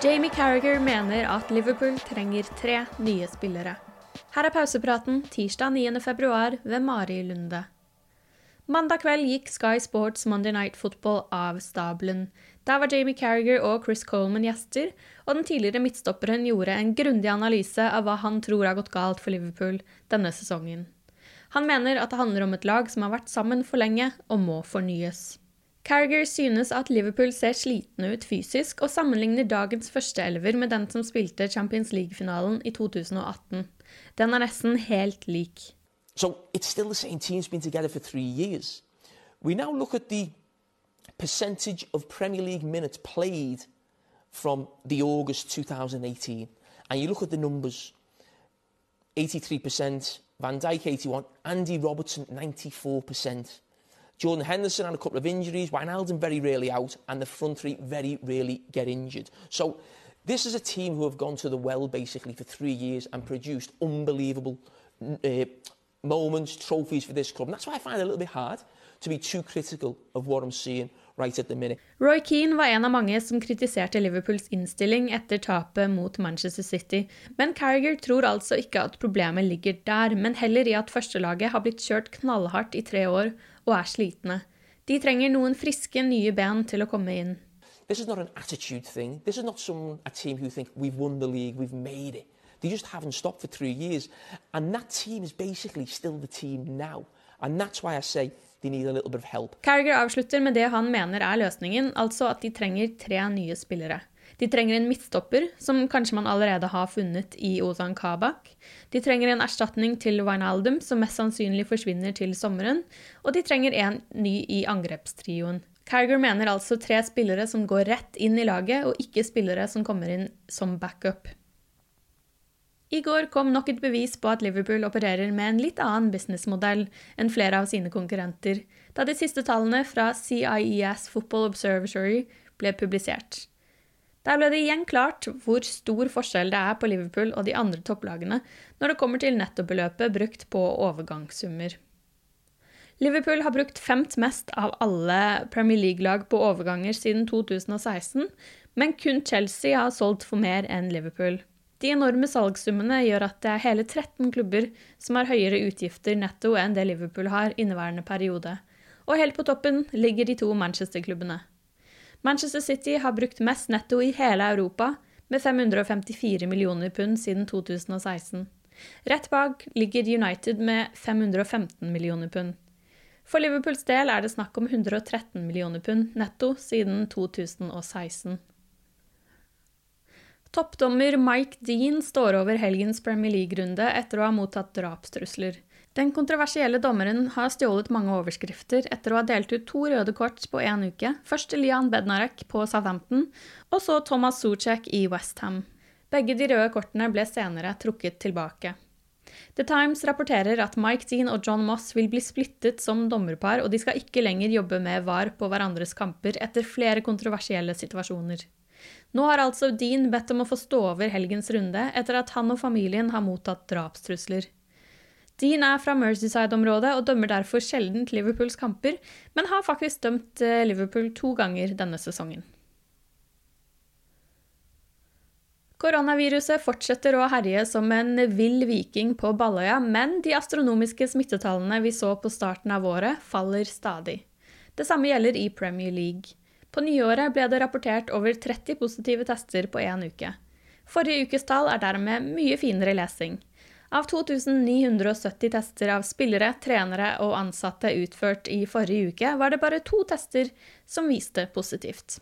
Jamie Carragher mener at Liverpool trenger tre nye spillere. Her er pausepraten tirsdag 9. februar ved Mari Lunde. Mandag kveld gikk Sky Sports Monday Night Football av stabelen. Der var Jamie Carragher og Chris Coleman gjester, og den tidligere midtstopperen gjorde en grundig analyse av hva han tror har gått galt for Liverpool denne sesongen. Han mener at det handler om et lag som har vært sammen for lenge og må fornyes. Carragher synes at Liverpool ser slitne ut fysisk, og sammenligner dagens førsteelver med den som spilte Champions League-finalen i 2018. Den er nesten helt lik. So it's still the same team's been together for three years. We now look at the percentage of Premier League minutes played from the August 2018, and you look at the numbers 83%, Van Dijk 81, Andy Robertson 94%. Jordan Henderson had a couple of injuries, Wijnaldum very rarely out, and the front three very rarely get injured. So this is a team who have gone to the well basically for three years and produced unbelievable uh, moments, trophies for this club. And that's why I find it a little bit hard to be too critical of what I'm seeing right at the minute. Roy Keane var en av mange som kritiserte Liverpools innstilling etter tapet mot Manchester City, men Carragher tror altså ikke at problemet ligger der, men heller i at førstelaget har blitt kjørt knallhardt i tre år og er slitne. De trenger noen friske, nye ben til å komme inn. This is not an attitude thing. This is not some a team who think we've won the league, we've made it. They just haven't stopped for three years. And that team is basically still the team now. And that's why I say they need a little bit of help. Carragher avslutter med det han mener er løsningen, altså at de trenger tre nye spillere. De trenger en midtstopper, som kanskje man allerede har funnet i Ozan Kabak. De trenger en erstatning til Wijnaldum, som mest sannsynlig forsvinner til sommeren. Og de trenger en ny i angrepstrioen. Carragher mener altså tre spillere som går rett inn i laget, og ikke spillere som kommer inn som backup. I går kom nok et bevis på at Liverpool opererer med en litt annen businessmodell enn flere av sine konkurrenter, da de siste tallene fra CIES Football Observatory ble publisert. Der ble det igjen klart hvor stor forskjell det er på Liverpool og de andre topplagene når det kommer til nettobeløpet brukt på overgangssummer. Liverpool har brukt femt mest av alle Premier League-lag på overganger siden 2016, men kun Chelsea har solgt for mer enn Liverpool. De enorme salgssummene gjør at det er hele 13 klubber som har høyere utgifter netto enn det Liverpool har inneværende periode. Og helt på toppen ligger de to Manchester-klubbene. Manchester City har brukt mest netto i hele Europa, med 554 millioner pund siden 2016. Rett bak ligger United med 515 millioner pund. For Liverpools del er det snakk om 113 millioner pund netto siden 2016. Toppdommer Mike Dean står over helgens Premier League-runde etter å ha mottatt drapstrusler. Den kontroversielle dommeren har stjålet mange overskrifter etter å ha delt ut to røde kort på én uke. Først Lian Bednarek på Southampton, og så Thomas Suchek i Westham. Begge de røde kortene ble senere trukket tilbake. The Times rapporterer at Mike Dean og John Moss vil bli splittet som dommerpar, og de skal ikke lenger jobbe med VAR på hverandres kamper etter flere kontroversielle situasjoner. Nå har altså Dean bedt om å få stå over helgens runde etter at han og familien har mottatt drapstrusler. Dean er fra Merseyside-området og dømmer derfor sjelden Liverpools kamper, men har faktisk dømt eh, Liverpool to ganger denne sesongen. Koronaviruset fortsetter å herje som en vill viking på Balløya, men de astronomiske smittetallene vi så på starten av året, faller stadig. Det samme gjelder i Premier League. På nyåret ble det rapportert over 30 positive tester på én uke. Forrige ukes tall er dermed mye finere lesing. Av 2970 tester av spillere, trenere og ansatte utført i forrige uke, var det bare to tester som viste positivt.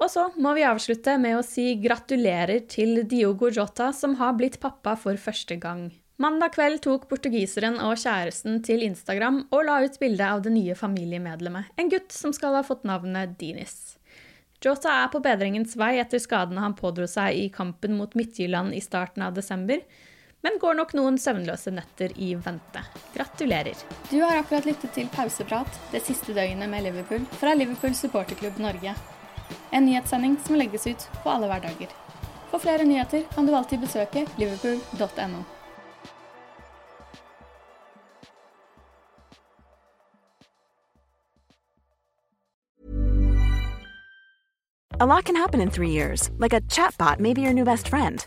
Og så må vi avslutte med å si gratulerer til Diogo Jota, som har blitt pappa for første gang. Mandag kveld tok portugiseren og kjæresten til Instagram og la ut bilde av det nye familiemedlemmet, en gutt som skal ha fått navnet Dinis. Jota er på bedringens vei etter skadene han pådro seg i kampen mot Midtjylland i starten av desember, men går nok noen søvnløse netter i vente. Gratulerer. Du har akkurat lyttet til Pauseprat det siste døgnet med Liverpool fra Liverpool supporterklubb Norge. En nyhetssending som legges ut på alle hverdager. For flere nyheter kan du alltid besøke liverpool.no. A lot can happen in three years, like a chatbot may be your new best friend.